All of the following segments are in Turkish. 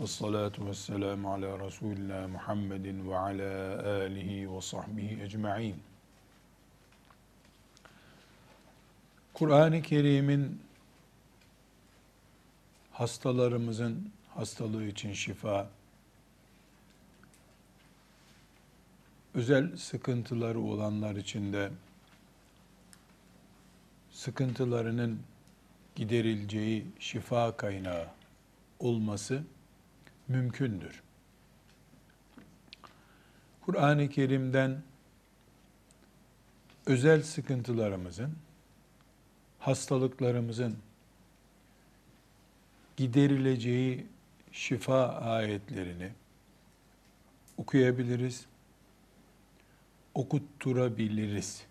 Ve salatu ve selamu ala Resulillah Muhammedin ve ala alihi ve sahbihi ecma'in. Kur'an-ı Kerim'in hastalarımızın hastalığı için şifa, özel sıkıntıları olanlar için de sıkıntılarının giderileceği şifa kaynağı olması mümkündür. Kur'an-ı Kerim'den özel sıkıntılarımızın, hastalıklarımızın giderileceği şifa ayetlerini okuyabiliriz, okutturabiliriz.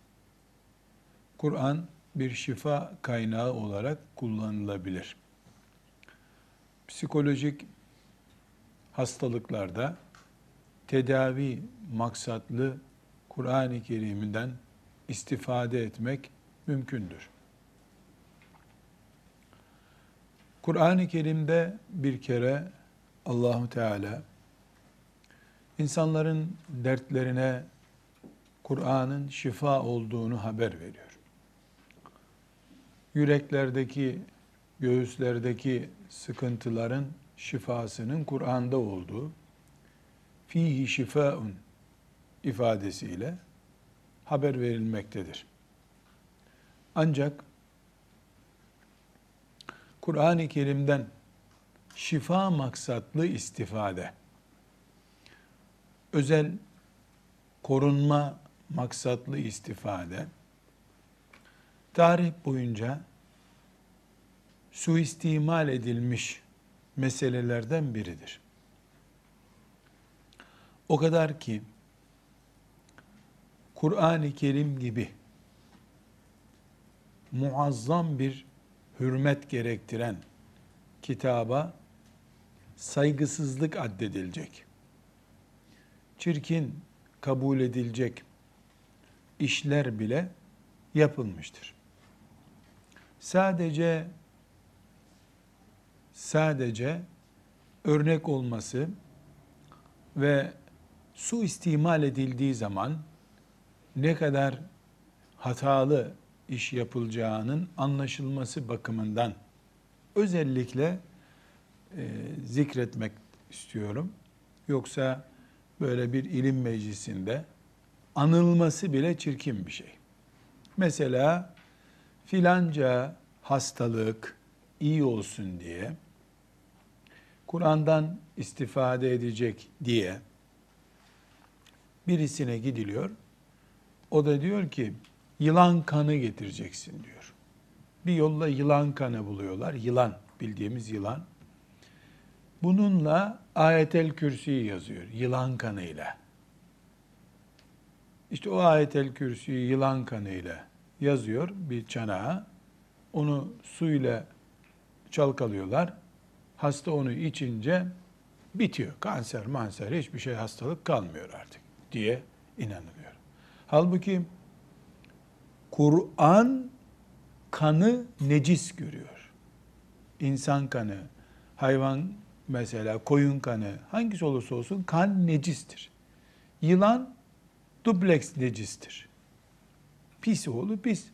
Kur'an bir şifa kaynağı olarak kullanılabilir. Psikolojik hastalıklarda tedavi maksatlı Kur'an-ı Kerim'den istifade etmek mümkündür. Kur'an-ı Kerim'de bir kere Allahu Teala insanların dertlerine Kur'an'ın şifa olduğunu haber veriyor yüreklerdeki, göğüslerdeki sıkıntıların şifasının Kur'an'da olduğu fihi şifaun ifadesiyle haber verilmektedir. Ancak Kur'an-ı Kerim'den şifa maksatlı istifade, özel korunma maksatlı istifade, tarih boyunca suistimal edilmiş meselelerden biridir. O kadar ki Kur'an-ı Kerim gibi muazzam bir hürmet gerektiren kitaba saygısızlık addedilecek. Çirkin kabul edilecek işler bile yapılmıştır sadece sadece örnek olması ve su istimal edildiği zaman ne kadar hatalı iş yapılacağının anlaşılması bakımından özellikle e, zikretmek istiyorum. Yoksa böyle bir ilim meclisinde anılması bile çirkin bir şey. Mesela filanca hastalık iyi olsun diye Kur'an'dan istifade edecek diye birisine gidiliyor. O da diyor ki yılan kanı getireceksin diyor. Bir yolla yılan kanı buluyorlar. Yılan bildiğimiz yılan. Bununla ayetel kürsüyü yazıyor. Yılan kanıyla. İşte o ayetel kürsüyü yılan kanıyla yazıyor bir çanağa. Onu suyla çalkalıyorlar. Hasta onu içince bitiyor. Kanser, manser hiçbir şey hastalık kalmıyor artık diye inanılıyor. Halbuki Kur'an kanı necis görüyor. İnsan kanı, hayvan mesela koyun kanı hangisi olursa olsun kan necistir. Yılan dubleks necistir. Pis oğlu pis.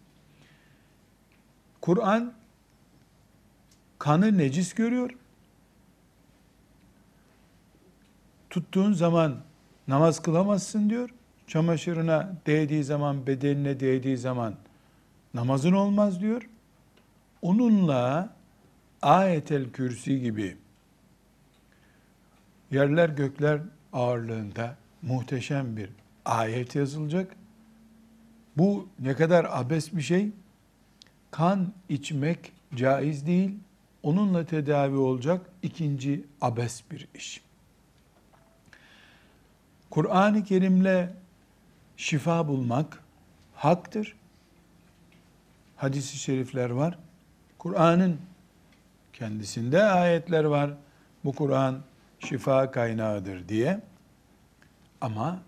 Kur'an kanı necis görüyor. Tuttuğun zaman namaz kılamazsın diyor. Çamaşırına değdiği zaman, bedenine değdiği zaman namazın olmaz diyor. Onunla ayetel kürsi gibi yerler gökler ağırlığında muhteşem bir ayet yazılacak bu ne kadar abes bir şey. Kan içmek caiz değil. Onunla tedavi olacak ikinci abes bir iş. Kur'an-ı Kerim'le şifa bulmak haktır. Hadis-i şerifler var. Kur'an'ın kendisinde ayetler var. Bu Kur'an şifa kaynağıdır diye. Ama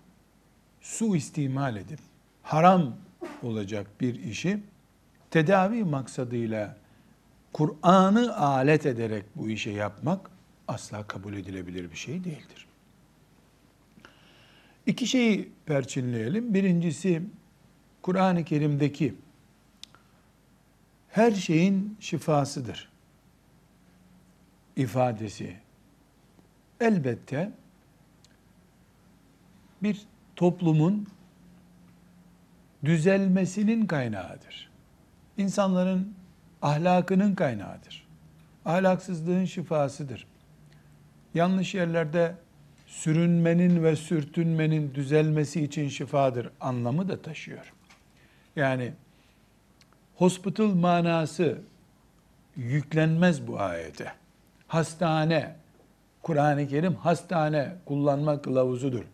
su istimal edip haram olacak bir işi tedavi maksadıyla Kur'an'ı alet ederek bu işe yapmak asla kabul edilebilir bir şey değildir. İki şeyi perçinleyelim. Birincisi Kur'an-ı Kerim'deki her şeyin şifasıdır ifadesi. Elbette bir toplumun düzelmesinin kaynağıdır. İnsanların ahlakının kaynağıdır. Ahlaksızlığın şifasıdır. Yanlış yerlerde sürünmenin ve sürtünmenin düzelmesi için şifadır anlamı da taşıyor. Yani hospital manası yüklenmez bu ayete. Hastane, Kur'an-ı Kerim hastane kullanma kılavuzudur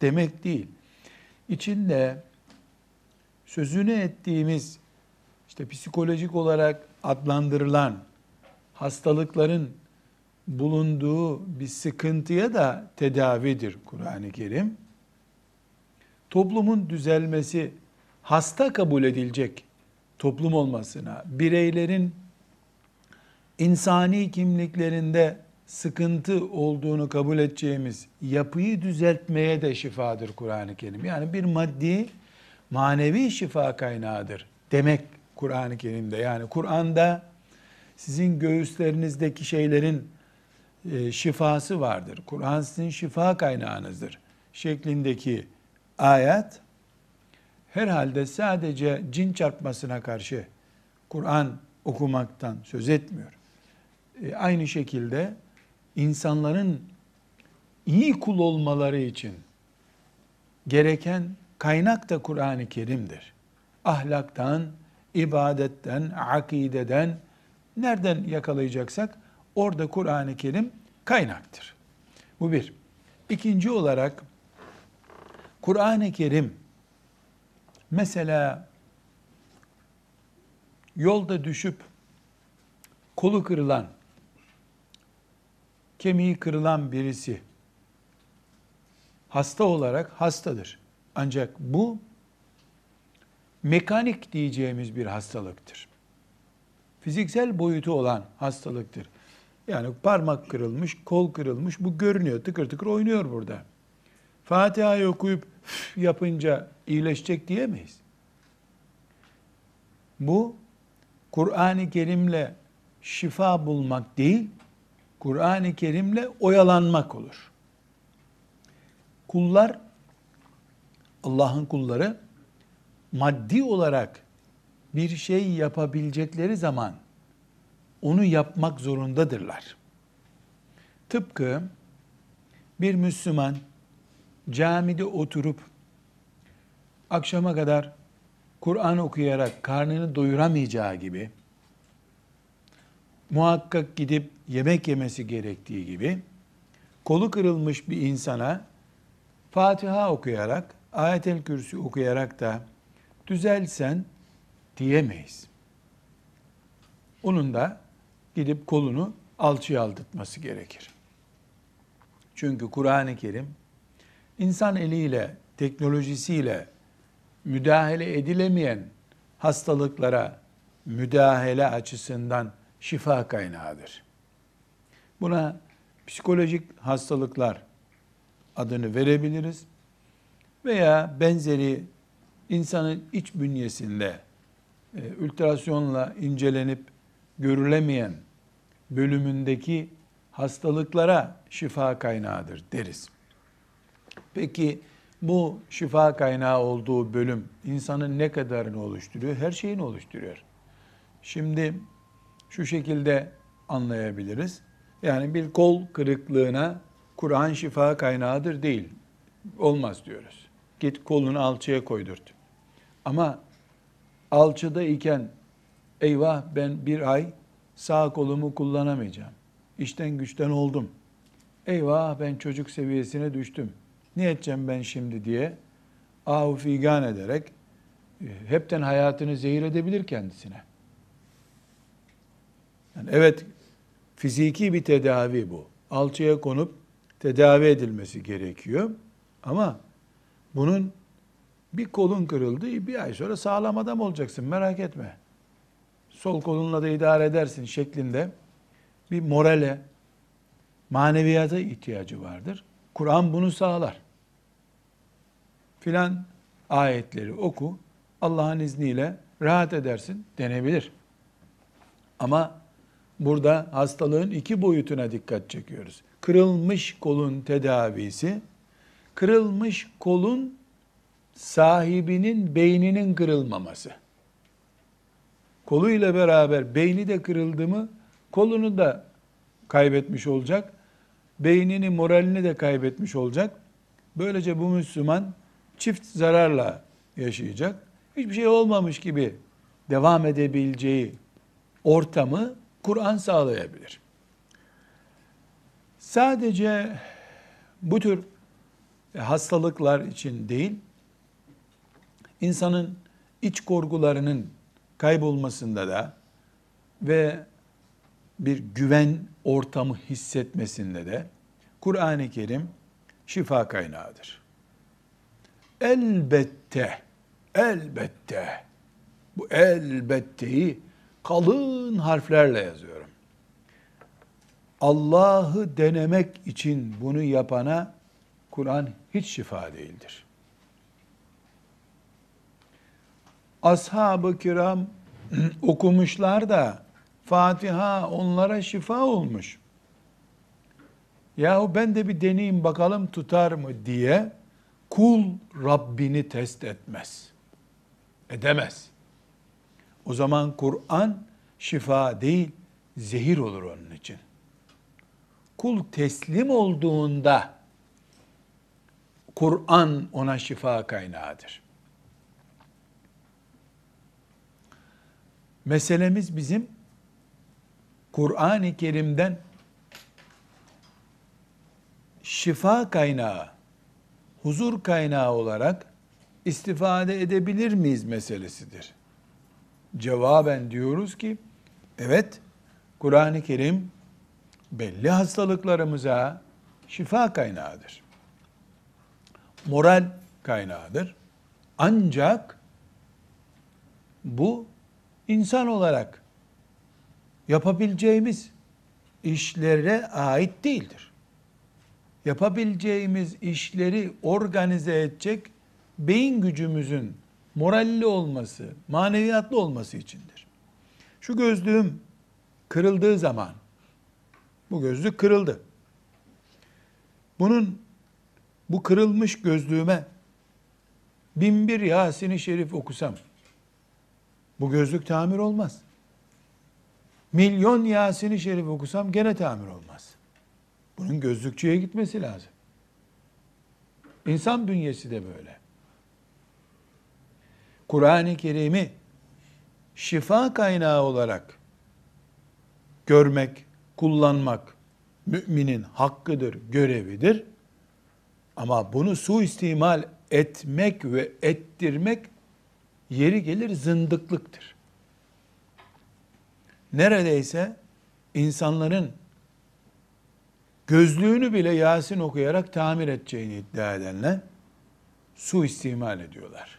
demek değil. İçinde sözünü ettiğimiz işte psikolojik olarak adlandırılan hastalıkların bulunduğu bir sıkıntıya da tedavidir Kur'an-ı Kerim. Toplumun düzelmesi, hasta kabul edilecek toplum olmasına, bireylerin insani kimliklerinde sıkıntı olduğunu kabul edeceğimiz yapıyı düzeltmeye de şifadır Kur'an-ı Kerim. Yani bir maddi, manevi şifa kaynağıdır demek Kur'an-ı Kerim'de. Yani Kur'an'da sizin göğüslerinizdeki şeylerin e, şifası vardır. Kur'an sizin şifa kaynağınızdır şeklindeki ayet herhalde sadece cin çarpmasına karşı Kur'an okumaktan söz etmiyor. E, aynı şekilde insanların iyi kul olmaları için gereken kaynak da Kur'an-ı Kerim'dir. Ahlaktan, ibadetten, akideden nereden yakalayacaksak orada Kur'an-ı Kerim kaynaktır. Bu bir. İkinci olarak Kur'an-ı Kerim mesela yolda düşüp kolu kırılan, kemiği kırılan birisi hasta olarak hastadır. Ancak bu mekanik diyeceğimiz bir hastalıktır. Fiziksel boyutu olan hastalıktır. Yani parmak kırılmış, kol kırılmış, bu görünüyor, tıkır tıkır oynuyor burada. Fatiha'yı okuyup yapınca iyileşecek diyemeyiz. Bu Kur'an-ı Kerim'le şifa bulmak değil, Kur'an-ı Kerim'le oyalanmak olur. Kullar, Allah'ın kulları maddi olarak bir şey yapabilecekleri zaman onu yapmak zorundadırlar. Tıpkı bir Müslüman camide oturup akşama kadar Kur'an okuyarak karnını doyuramayacağı gibi muhakkak gidip yemek yemesi gerektiği gibi kolu kırılmış bir insana Fatiha okuyarak, Ayet-el Kürsü okuyarak da düzelsen diyemeyiz. Onun da gidip kolunu alçıya aldırtması gerekir. Çünkü Kur'an-ı Kerim insan eliyle, teknolojisiyle müdahale edilemeyen hastalıklara müdahale açısından şifa kaynağıdır. Buna psikolojik hastalıklar adını verebiliriz veya benzeri insanın iç bünyesinde e, ultrasyonla incelenip görülemeyen bölümündeki hastalıklara şifa kaynağıdır deriz. Peki bu şifa kaynağı olduğu bölüm insanın ne kadarını oluşturuyor? Her şeyini oluşturuyor. Şimdi şu şekilde anlayabiliriz. Yani bir kol kırıklığına Kur'an şifa kaynağıdır değil. Olmaz diyoruz. Git kolunu alçıya koydurt. Ama alçıda iken eyvah ben bir ay sağ kolumu kullanamayacağım. İşten güçten oldum. Eyvah ben çocuk seviyesine düştüm. Ne edeceğim ben şimdi diye ahu figan ederek e, hepten hayatını zehir edebilir kendisine. Yani evet fiziki bir tedavi bu. Alçıya konup tedavi edilmesi gerekiyor. Ama bunun bir kolun kırıldı, bir ay sonra sağlam adam olacaksın merak etme. Sol kolunla da idare edersin şeklinde bir morale, maneviyata ihtiyacı vardır. Kur'an bunu sağlar. Filan ayetleri oku, Allah'ın izniyle rahat edersin denebilir. Ama burada hastalığın iki boyutuna dikkat çekiyoruz. Kırılmış kolun tedavisi, kırılmış kolun sahibinin beyninin kırılmaması. Koluyla beraber beyni de kırıldı mı kolunu da kaybetmiş olacak. Beynini, moralini de kaybetmiş olacak. Böylece bu Müslüman çift zararla yaşayacak. Hiçbir şey olmamış gibi devam edebileceği ortamı Kur'an sağlayabilir. Sadece bu tür hastalıklar için değil, insanın iç korkularının kaybolmasında da ve bir güven ortamı hissetmesinde de Kur'an-ı Kerim şifa kaynağıdır. Elbette, elbette, bu elbetteyi kalın harflerle yazıyorum. Allah'ı denemek için bunu yapana Kur'an hiç şifa değildir. Ashab-ı kiram okumuşlar da Fatiha onlara şifa olmuş. Yahu ben de bir deneyeyim bakalım tutar mı diye kul Rabbini test etmez. Edemez. O zaman Kur'an şifa değil, zehir olur onun için. Kul teslim olduğunda Kur'an ona şifa kaynağıdır. Meselemiz bizim Kur'an-ı Kerim'den şifa kaynağı, huzur kaynağı olarak istifade edebilir miyiz meselesidir. Cevaben diyoruz ki, evet Kur'an-ı Kerim belli hastalıklarımıza şifa kaynağıdır. Moral kaynağıdır. Ancak bu insan olarak yapabileceğimiz işlere ait değildir. Yapabileceğimiz işleri organize edecek beyin gücümüzün moralli olması, maneviyatlı olması içindir. Şu gözlüğüm kırıldığı zaman, bu gözlük kırıldı. Bunun, bu kırılmış gözlüğüme bin bir Yasin-i Şerif okusam, bu gözlük tamir olmaz. Milyon Yasin-i Şerif okusam gene tamir olmaz. Bunun gözlükçüye gitmesi lazım. İnsan bünyesi de böyle. Kur'an-ı Kerim'i şifa kaynağı olarak görmek, kullanmak müminin hakkıdır, görevidir. Ama bunu suistimal etmek ve ettirmek yeri gelir zındıklıktır. Neredeyse insanların gözlüğünü bile Yasin okuyarak tamir edeceğini iddia edenler suistimal ediyorlar.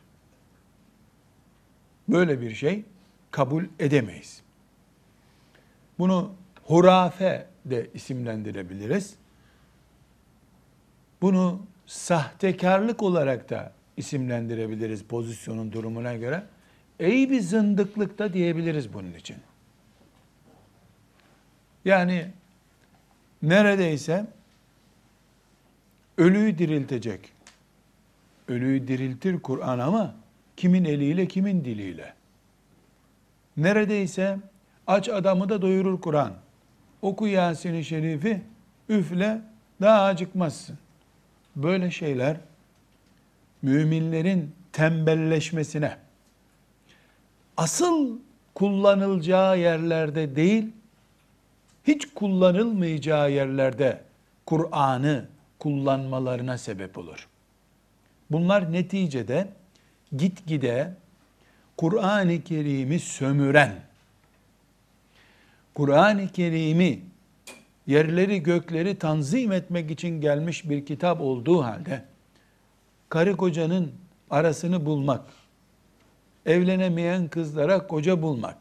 Böyle bir şey kabul edemeyiz. Bunu hurafe de isimlendirebiliriz. Bunu sahtekarlık olarak da isimlendirebiliriz pozisyonun durumuna göre. Ey bir zındıklık da diyebiliriz bunun için. Yani neredeyse ölüyü diriltecek. Ölüyü diriltir Kur'an ama kimin eliyle kimin diliyle. Neredeyse aç adamı da doyurur Kur'an. Oku Yasin-i Şerif'i üfle daha acıkmazsın. Böyle şeyler müminlerin tembelleşmesine, asıl kullanılacağı yerlerde değil, hiç kullanılmayacağı yerlerde Kur'an'ı kullanmalarına sebep olur. Bunlar neticede gitgide Kur'an-ı Kerim'i sömüren, Kur'an-ı Kerim'i yerleri gökleri tanzim etmek için gelmiş bir kitap olduğu halde karı kocanın arasını bulmak, evlenemeyen kızlara koca bulmak,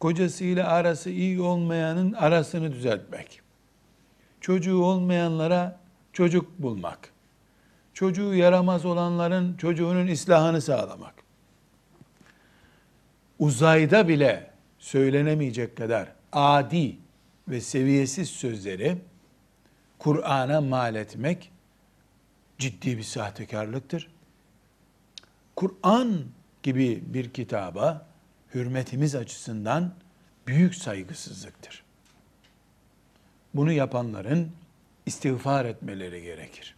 kocasıyla arası iyi olmayanın arasını düzeltmek. Çocuğu olmayanlara çocuk bulmak. Çocuğu yaramaz olanların çocuğunun islahını sağlamak. Uzayda bile söylenemeyecek kadar adi ve seviyesiz sözleri Kur'an'a mal etmek ciddi bir sahtekarlıktır. Kur'an gibi bir kitaba hürmetimiz açısından büyük saygısızlıktır. Bunu yapanların istiğfar etmeleri gerekir.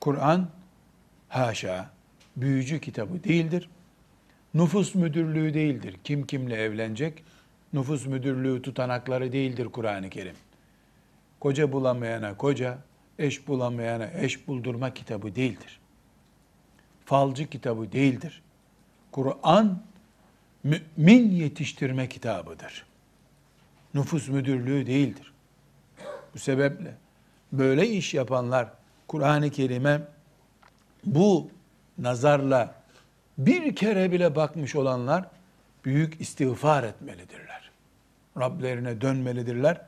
Kur'an haşa büyücü kitabı değildir. Nüfus müdürlüğü değildir. Kim kimle evlenecek? Nüfus müdürlüğü tutanakları değildir Kur'an-ı Kerim. Koca bulamayana koca, eş bulamayana eş buldurma kitabı değildir. Falcı kitabı değildir. Kur'an mümin yetiştirme kitabıdır. Nüfus müdürlüğü değildir. Bu sebeple böyle iş yapanlar Kur'an-ı Kerim'e bu nazarla bir kere bile bakmış olanlar büyük istiğfar etmelidirler. Rablerine dönmelidirler.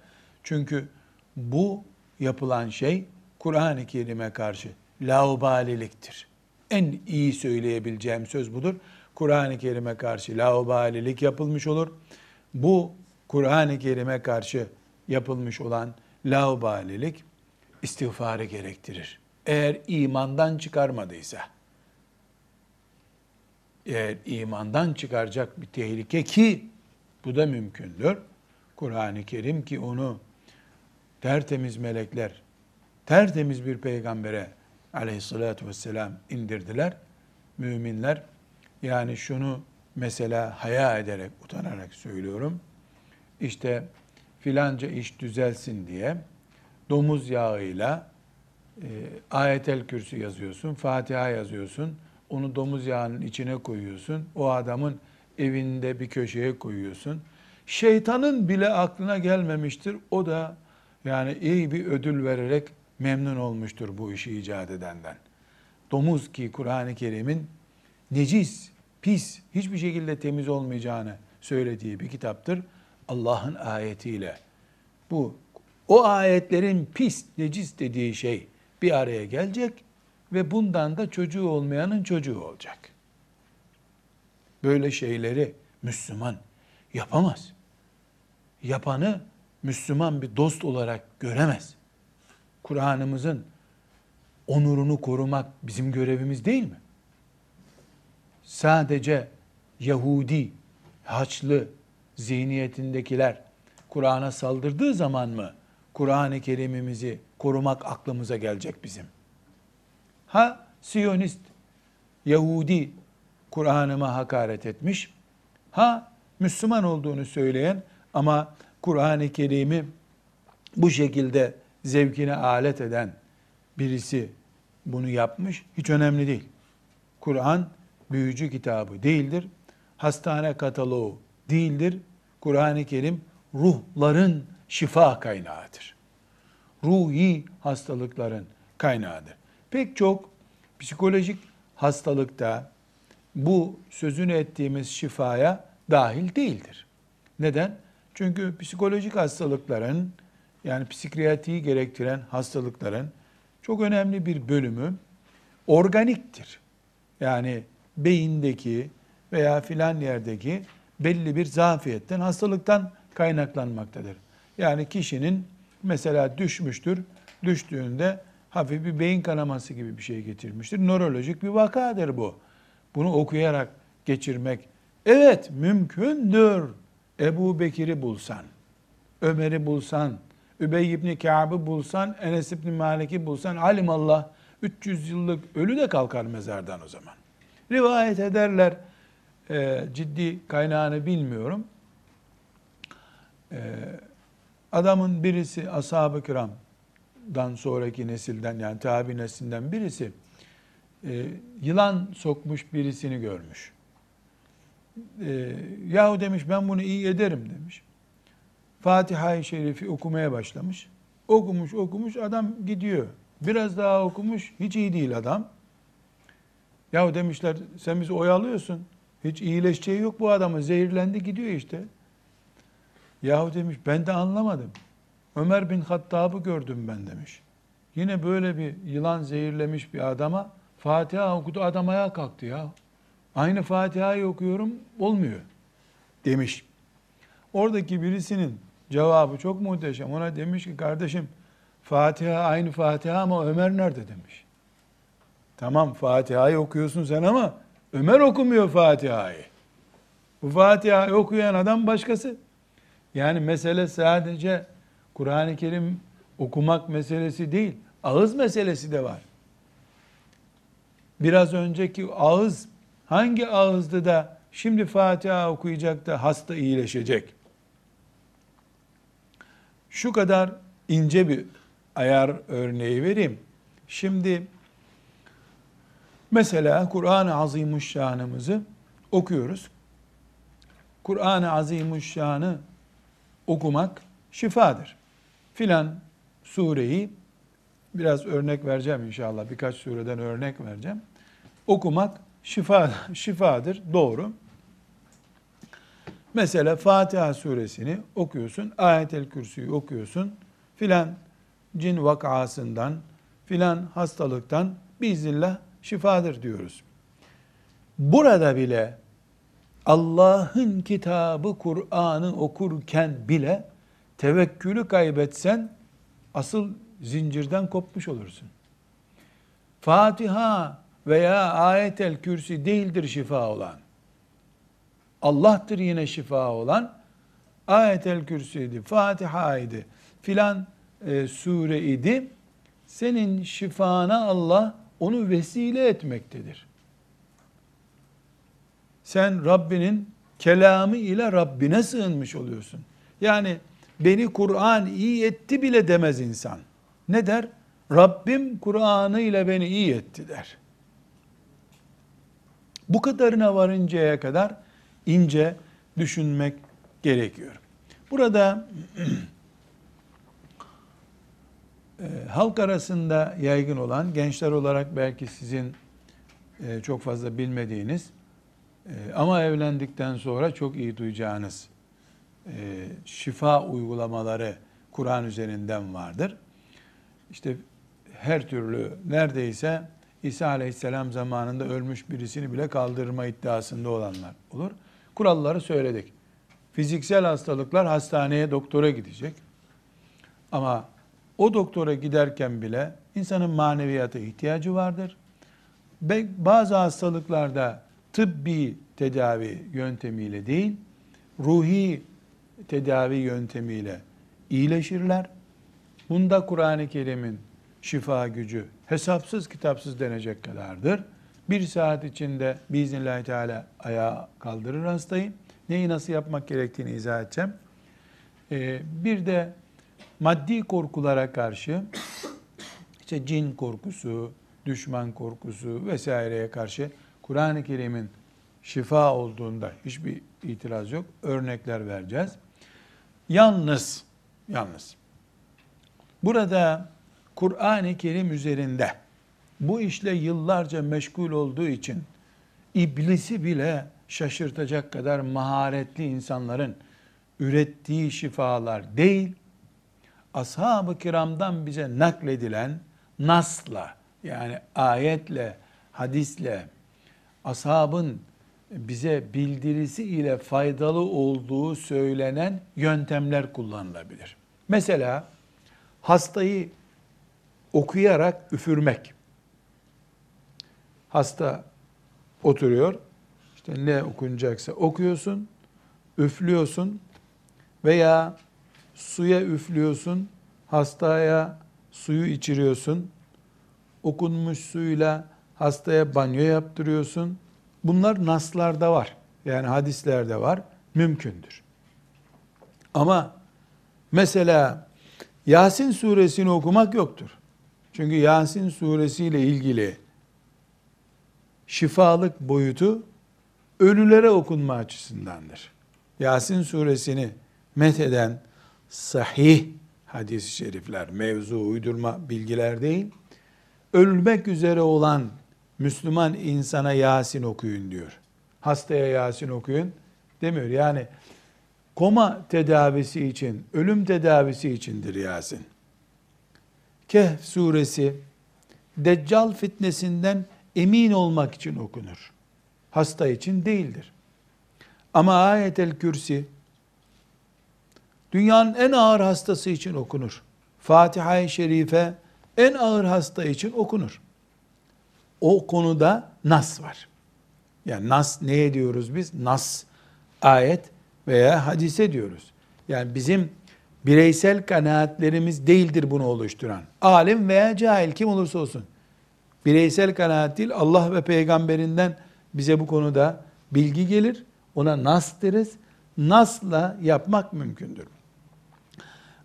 Çünkü bu yapılan şey Kur'an-ı Kerim'e karşı laubaliliktir. En iyi söyleyebileceğim söz budur. Kur'an-ı Kerim'e karşı laubalilik yapılmış olur. Bu Kur'an-ı Kerim'e karşı yapılmış olan laubalilik istiğfarı gerektirir. Eğer imandan çıkarmadıysa, eğer imandan çıkaracak bir tehlike ki bu da mümkündür. Kur'an-ı Kerim ki onu tertemiz melekler, tertemiz bir peygambere aleyhissalatü vesselam indirdiler. Müminler yani şunu mesela haya ederek, utanarak söylüyorum. İşte filanca iş düzelsin diye domuz yağıyla e, ayetel kürsü yazıyorsun, Fatiha yazıyorsun. Onu domuz yağının içine koyuyorsun. O adamın evinde bir köşeye koyuyorsun. Şeytanın bile aklına gelmemiştir. O da yani iyi bir ödül vererek memnun olmuştur bu işi icat edenden. Domuz ki Kur'an-ı Kerim'in necis, pis, hiçbir şekilde temiz olmayacağını söylediği bir kitaptır. Allah'ın ayetiyle bu o ayetlerin pis, necis dediği şey bir araya gelecek ve bundan da çocuğu olmayanın çocuğu olacak. Böyle şeyleri Müslüman yapamaz. Yapanı Müslüman bir dost olarak göremez. Kur'an'ımızın onurunu korumak bizim görevimiz değil mi? Sadece Yahudi, Haçlı zihniyetindekiler Kur'an'a saldırdığı zaman mı Kur'an-ı Kerim'imizi korumak aklımıza gelecek bizim? Ha Siyonist, Yahudi Kur'an'ıma hakaret etmiş, ha Müslüman olduğunu söyleyen ama Kur'an-ı Kerim'i bu şekilde zevkine alet eden birisi bunu yapmış. Hiç önemli değil. Kur'an büyücü kitabı değildir. Hastane kataloğu değildir. Kur'an-ı Kerim ruhların şifa kaynağıdır. Ruhi hastalıkların kaynağıdır. Pek çok psikolojik hastalıkta bu sözünü ettiğimiz şifaya dahil değildir. Neden? Çünkü psikolojik hastalıkların yani psikiyatriyi gerektiren hastalıkların çok önemli bir bölümü organiktir. Yani beyindeki veya filan yerdeki belli bir zafiyetten, hastalıktan kaynaklanmaktadır. Yani kişinin mesela düşmüştür, düştüğünde hafif bir beyin kanaması gibi bir şey getirmiştir. Nörolojik bir vakadır bu. Bunu okuyarak geçirmek evet mümkündür. Ebu Bekir'i bulsan, Ömer'i bulsan, Übey ibn Kâb'ı bulsan, Enes ibn Malik'i bulsan, alimallah 300 yıllık ölü de kalkar mezardan o zaman. Rivayet ederler, e, ciddi kaynağını bilmiyorum. E, adamın birisi ashab-ı kiramdan sonraki nesilden yani tabi neslinden birisi e, yılan sokmuş birisini görmüş. E, yahu demiş ben bunu iyi ederim demiş. Fatiha-i Şerifi okumaya başlamış. Okumuş okumuş adam gidiyor. Biraz daha okumuş hiç iyi değil adam. Yahu demişler sen bizi oyalıyorsun. Hiç iyileşeceği yok bu adamın. Zehirlendi gidiyor işte. Yahu demiş ben de anlamadım. Ömer bin Hattab'ı gördüm ben demiş. Yine böyle bir yılan zehirlemiş bir adama Fatiha okudu adam ayağa kalktı ya. Aynı Fatiha'yı okuyorum olmuyor demiş. Oradaki birisinin cevabı çok muhteşem. Ona demiş ki kardeşim Fatiha aynı Fatiha ama Ömer nerede demiş. Tamam Fatiha'yı okuyorsun sen ama Ömer okumuyor Fatiha'yı. Bu Fatiha'yı okuyan adam başkası. Yani mesele sadece Kur'an-ı Kerim okumak meselesi değil, ağız meselesi de var. Biraz önceki ağız hangi ağızdı da şimdi Fatiha okuyacak da hasta iyileşecek? Şu kadar ince bir ayar örneği vereyim. Şimdi mesela Kur'an-ı Azimuşşan'ımızı okuyoruz. Kur'an-ı Azimuşşan'ı okumak şifadır. Filan sureyi biraz örnek vereceğim inşallah. Birkaç sureden örnek vereceğim. Okumak şifa şifadır. Doğru. Mesela Fatiha suresini okuyorsun, Ayet-el Kürsü'yü okuyorsun, filan cin vakasından, filan hastalıktan biiznillah şifadır diyoruz. Burada bile Allah'ın kitabı Kur'an'ı okurken bile tevekkülü kaybetsen asıl zincirden kopmuş olursun. Fatiha veya ayetel kürsi değildir şifa olan. Allah'tır yine şifa olan. Ayetel kürsüydi, Fatiha'ydı, filan e, sure idi. Senin şifana Allah onu vesile etmektedir. Sen Rabbinin kelamı ile Rabbine sığınmış oluyorsun. Yani beni Kur'an iyi etti bile demez insan. Ne der? Rabbim Kur'an'ı ile beni iyi etti der. Bu kadarına varıncaya kadar ince düşünmek gerekiyor. Burada e, halk arasında yaygın olan gençler olarak belki sizin e, çok fazla bilmediğiniz e, ama evlendikten sonra çok iyi duyacağınız şifa uygulamaları Kur'an üzerinden vardır. İşte her türlü neredeyse İsa Aleyhisselam zamanında ölmüş birisini bile kaldırma iddiasında olanlar olur. Kuralları söyledik. Fiziksel hastalıklar hastaneye, doktora gidecek. Ama o doktora giderken bile insanın maneviyata ihtiyacı vardır. Bazı hastalıklarda tıbbi tedavi yöntemiyle değil, ruhi tedavi yöntemiyle iyileşirler. Bunda Kur'an-ı Kerim'in şifa gücü hesapsız kitapsız denecek kadardır. Bir saat içinde biiznillahü teala ayağa kaldırır hastayı. Neyi nasıl yapmak gerektiğini izah edeceğim. Ee, bir de maddi korkulara karşı işte cin korkusu, düşman korkusu vesaireye karşı Kur'an-ı Kerim'in şifa olduğunda hiçbir itiraz yok. Örnekler vereceğiz. Yalnız, yalnız. Burada Kur'an-ı Kerim üzerinde bu işle yıllarca meşgul olduğu için iblisi bile şaşırtacak kadar maharetli insanların ürettiği şifalar değil, ashab-ı kiramdan bize nakledilen nasla yani ayetle, hadisle, ashabın bize bildirisi ile faydalı olduğu söylenen yöntemler kullanılabilir. Mesela hastayı okuyarak üfürmek. Hasta oturuyor. İşte ne okunacaksa okuyorsun, üflüyorsun veya suya üflüyorsun, hastaya suyu içiriyorsun. Okunmuş suyla hastaya banyo yaptırıyorsun. Bunlar naslarda var. Yani hadislerde var. Mümkündür. Ama mesela Yasin suresini okumak yoktur. Çünkü Yasin suresiyle ilgili şifalık boyutu ölülere okunma açısındandır. Yasin suresini metheden sahih hadis-i şerifler, mevzu, uydurma bilgiler değil, ölmek üzere olan Müslüman insana Yasin okuyun diyor. hastaya Yasin okuyun demiyor. Yani koma tedavisi için, ölüm tedavisi içindir Yasin. Kehf suresi Deccal fitnesinden emin olmak için okunur. Hasta için değildir. Ama ayetel kürsi dünyanın en ağır hastası için okunur. Fatiha-i Şerife en ağır hasta için okunur. O konuda nas var. Yani nas neye diyoruz biz? Nas, ayet veya hadise diyoruz. Yani bizim bireysel kanaatlerimiz değildir bunu oluşturan. Alim veya cahil kim olursa olsun. Bireysel kanaat değil Allah ve peygamberinden bize bu konuda bilgi gelir. Ona nas deriz. Nasla yapmak mümkündür.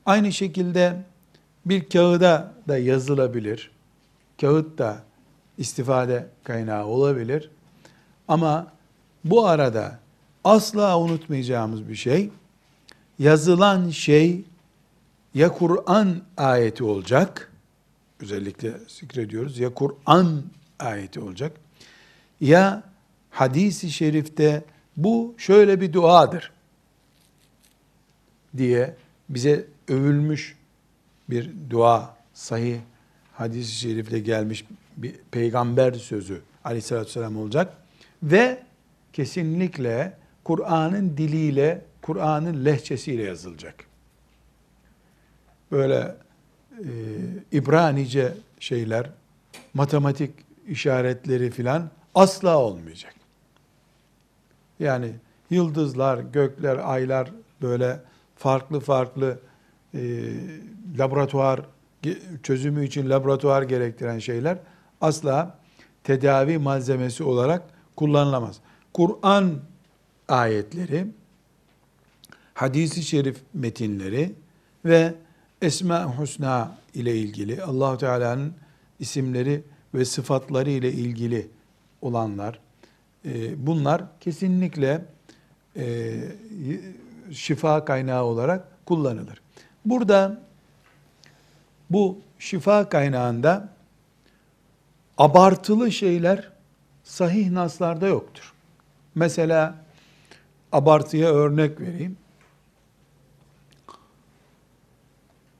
Aynı şekilde bir kağıda da yazılabilir. Kağıt da istifade kaynağı olabilir. Ama bu arada asla unutmayacağımız bir şey, yazılan şey ya Kur'an ayeti olacak, özellikle zikrediyoruz, ya Kur'an ayeti olacak, ya hadisi şerifte bu şöyle bir duadır diye bize övülmüş bir dua, sahih hadis-i şerifle gelmiş bir peygamber sözü aleyhissalatü vesselam olacak. Ve kesinlikle Kur'an'ın diliyle, Kur'an'ın lehçesiyle yazılacak. Böyle e, İbranice şeyler, matematik işaretleri filan asla olmayacak. Yani yıldızlar, gökler, aylar böyle farklı farklı e, laboratuvar çözümü için laboratuvar gerektiren şeyler asla tedavi malzemesi olarak kullanılamaz. Kur'an ayetleri, hadisi şerif metinleri ve Esma Husna ile ilgili allah Teala'nın isimleri ve sıfatları ile ilgili olanlar, e, bunlar kesinlikle e, şifa kaynağı olarak kullanılır. Burada bu şifa kaynağında abartılı şeyler sahih naslarda yoktur. Mesela abartıya örnek vereyim.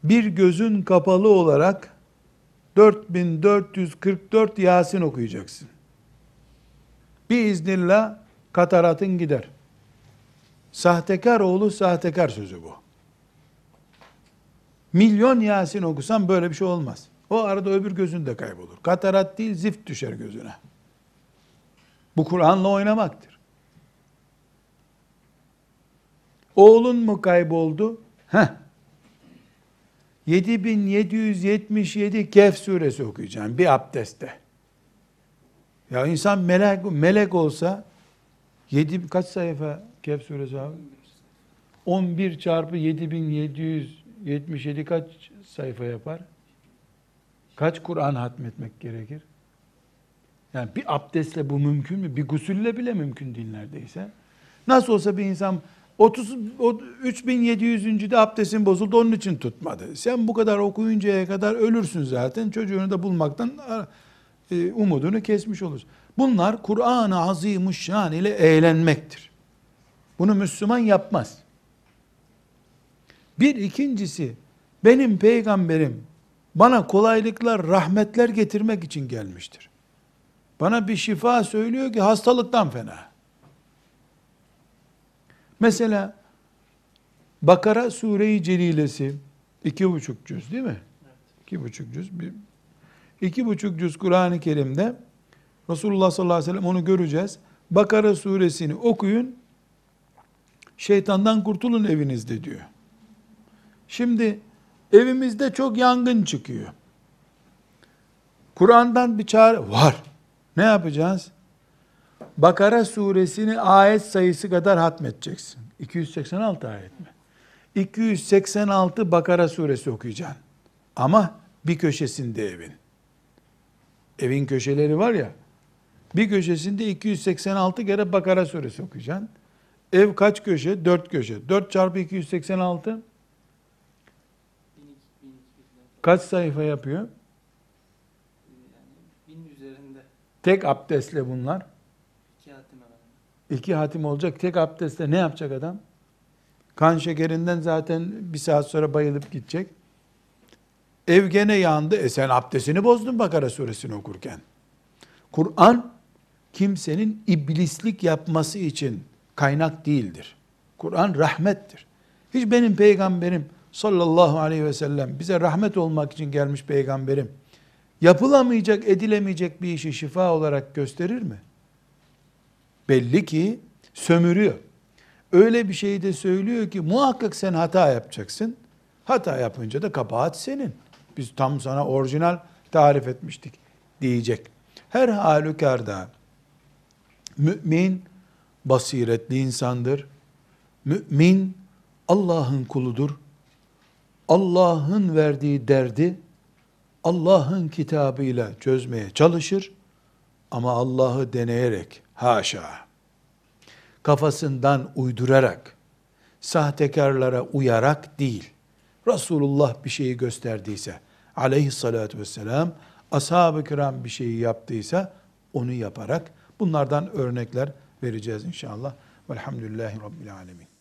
Bir gözün kapalı olarak 4444 Yasin okuyacaksın. Bir iznillah kataratın gider. Sahtekar oğlu sahtekar sözü bu. Milyon Yasin okusan böyle bir şey olmaz. O arada öbür gözün de kaybolur. Katarat değil zift düşer gözüne. Bu Kur'an'la oynamaktır. Oğlun mu kayboldu? Heh. 7777 Kehf suresi okuyacaksın bir abdestte. Ya insan melek melek olsa 7 kaç sayfa Kehf suresi abi? 11 çarpı 7777 kaç sayfa yapar? Kaç Kur'an hatmetmek gerekir? Yani bir abdestle bu mümkün mü? Bir gusülle bile mümkün değil neredeyse. Nasıl olsa bir insan 30 3700. de abdestin bozuldu onun için tutmadı. Sen bu kadar okuyuncaya kadar ölürsün zaten. Çocuğunu da bulmaktan e, umudunu kesmiş olursun. Bunlar Kur'an-ı Azimuşşan ile eğlenmektir. Bunu Müslüman yapmaz. Bir ikincisi benim peygamberim bana kolaylıklar, rahmetler getirmek için gelmiştir. Bana bir şifa söylüyor ki hastalıktan fena. Mesela Bakara Sure-i Celilesi iki buçuk cüz değil mi? Evet. İki buçuk cüz. Bir, iki buçuk cüz Kur'an-ı Kerim'de Resulullah sallallahu aleyhi ve sellem onu göreceğiz. Bakara suresini okuyun, şeytandan kurtulun evinizde diyor. Şimdi evimizde çok yangın çıkıyor. Kur'an'dan bir çağrı var. Ne yapacağız? Bakara suresini ayet sayısı kadar hatmedeceksin. 286 ayet mi? 286 Bakara suresi okuyacaksın. Ama bir köşesinde evin. Evin köşeleri var ya, bir köşesinde 286 kere Bakara suresi okuyacaksın. Ev kaç köşe? 4 köşe. 4 çarpı 286 kaç sayfa yapıyor? üzerinde. Tek abdestle bunlar. İki hatim olacak tek abdestle ne yapacak adam? Kan şekerinden zaten bir saat sonra bayılıp gidecek. Ev gene yandı. E sen abdestini bozdun Bakara suresini okurken. Kur'an kimsenin iblislik yapması için kaynak değildir. Kur'an rahmettir. Hiç benim peygamberim sallallahu aleyhi ve sellem bize rahmet olmak için gelmiş peygamberim yapılamayacak, edilemeyecek bir işi şifa olarak gösterir mi? Belli ki sömürüyor. Öyle bir şey de söylüyor ki muhakkak sen hata yapacaksın. Hata yapınca da kabahat senin. Biz tam sana orijinal tarif etmiştik diyecek. Her halükarda mümin basiretli insandır. Mümin Allah'ın kuludur. Allah'ın verdiği derdi Allah'ın kitabıyla çözmeye çalışır ama Allah'ı deneyerek haşa kafasından uydurarak sahtekarlara uyarak değil. Resulullah bir şeyi gösterdiyse aleyhissalatü vesselam ashab-ı kiram bir şeyi yaptıysa onu yaparak bunlardan örnekler vereceğiz inşallah. Velhamdülillahi Rabbil Alemin.